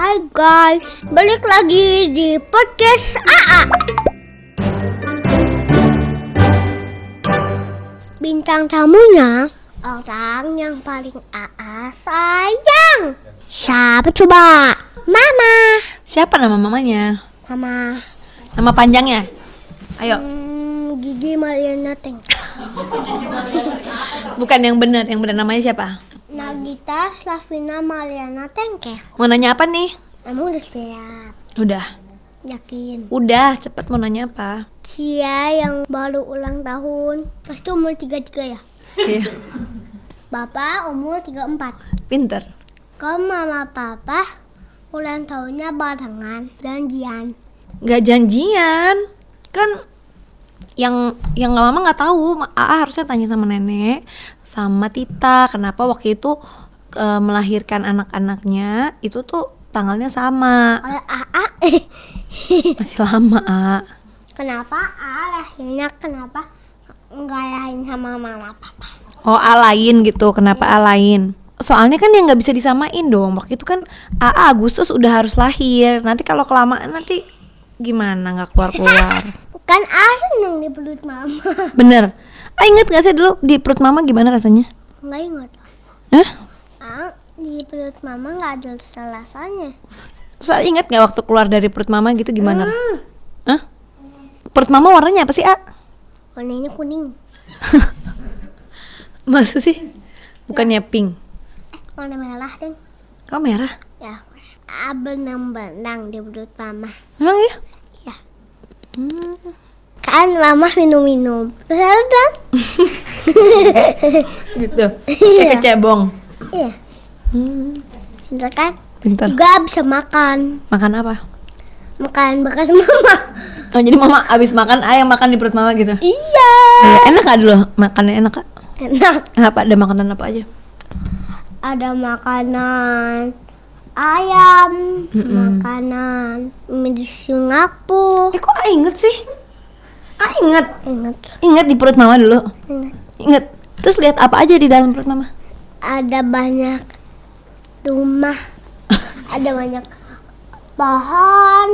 Hai guys, balik lagi di podcast AA. Bintang tamunya orang yang paling AA sayang. Siapa coba? Mama. Siapa nama mamanya? Mama. Nama panjangnya? Ayo, Hmm, Gigi Mariana Teng. bukan yang benar, yang benar namanya siapa? Nagita Slavina Mariana Tengke. Mau nanya apa nih? Kamu udah siap? Udah, Yakin? udah, cepet mau nanya apa? Cia yang baru ulang tahun. Pasti umur 33 ya? Iya, Bapak umur 34. pinter. Kalau mama papa ulang tahunnya barengan janjian. Gak janjian, kan yang yang mama nggak tahu. Aa harusnya tanya sama nenek, sama Tita. Kenapa waktu itu eh, melahirkan anak-anaknya itu tuh tanggalnya sama? Kalau AA Masih lama, A. kenapa A lahirnya kenapa enggak lahin sama mama papa? Oh, A lain gitu. Kenapa A lain? Soalnya kan yang nggak bisa disamain dong. Waktu itu kan AA Agustus udah harus lahir. Nanti kalau kelamaan nanti gimana nggak keluar-keluar. Kan A seneng di perut mama. Bener. Ah inget gak sih dulu di perut mama gimana rasanya? Enggak ingat. Hah? Di perut mama nggak ada rasa-rasanya. Soal inget gak waktu keluar dari perut mama gitu gimana? Hmm, Hah? Perut mama warnanya apa sih, A? warnanya kuning. Masa sih? Bukannya pink. Warna merah deh. Kok merah? Ya. A benang-benang di perut mama. Emang ya? Ya. Hmm. Kan mama minum-minum. Terus ada Gitu. Kayak kecebong. Iya. Hmm. Pintar kan? Pintar. Juga bisa makan. Makan apa? Makan bekas mama. Oh jadi mama abis makan ayam makan di perut mama gitu? Iya. Iya, enak gak dulu makannya enak kak? Enak. Apa ada makanan apa aja? Ada makanan ayam, makanan di Singapura. Eh kok A inget sih? A inget, Ingat, inget di perut mama dulu. ingat. Inget. Terus lihat apa aja di dalam perut mama? Ada banyak rumah. Ada banyak pohon.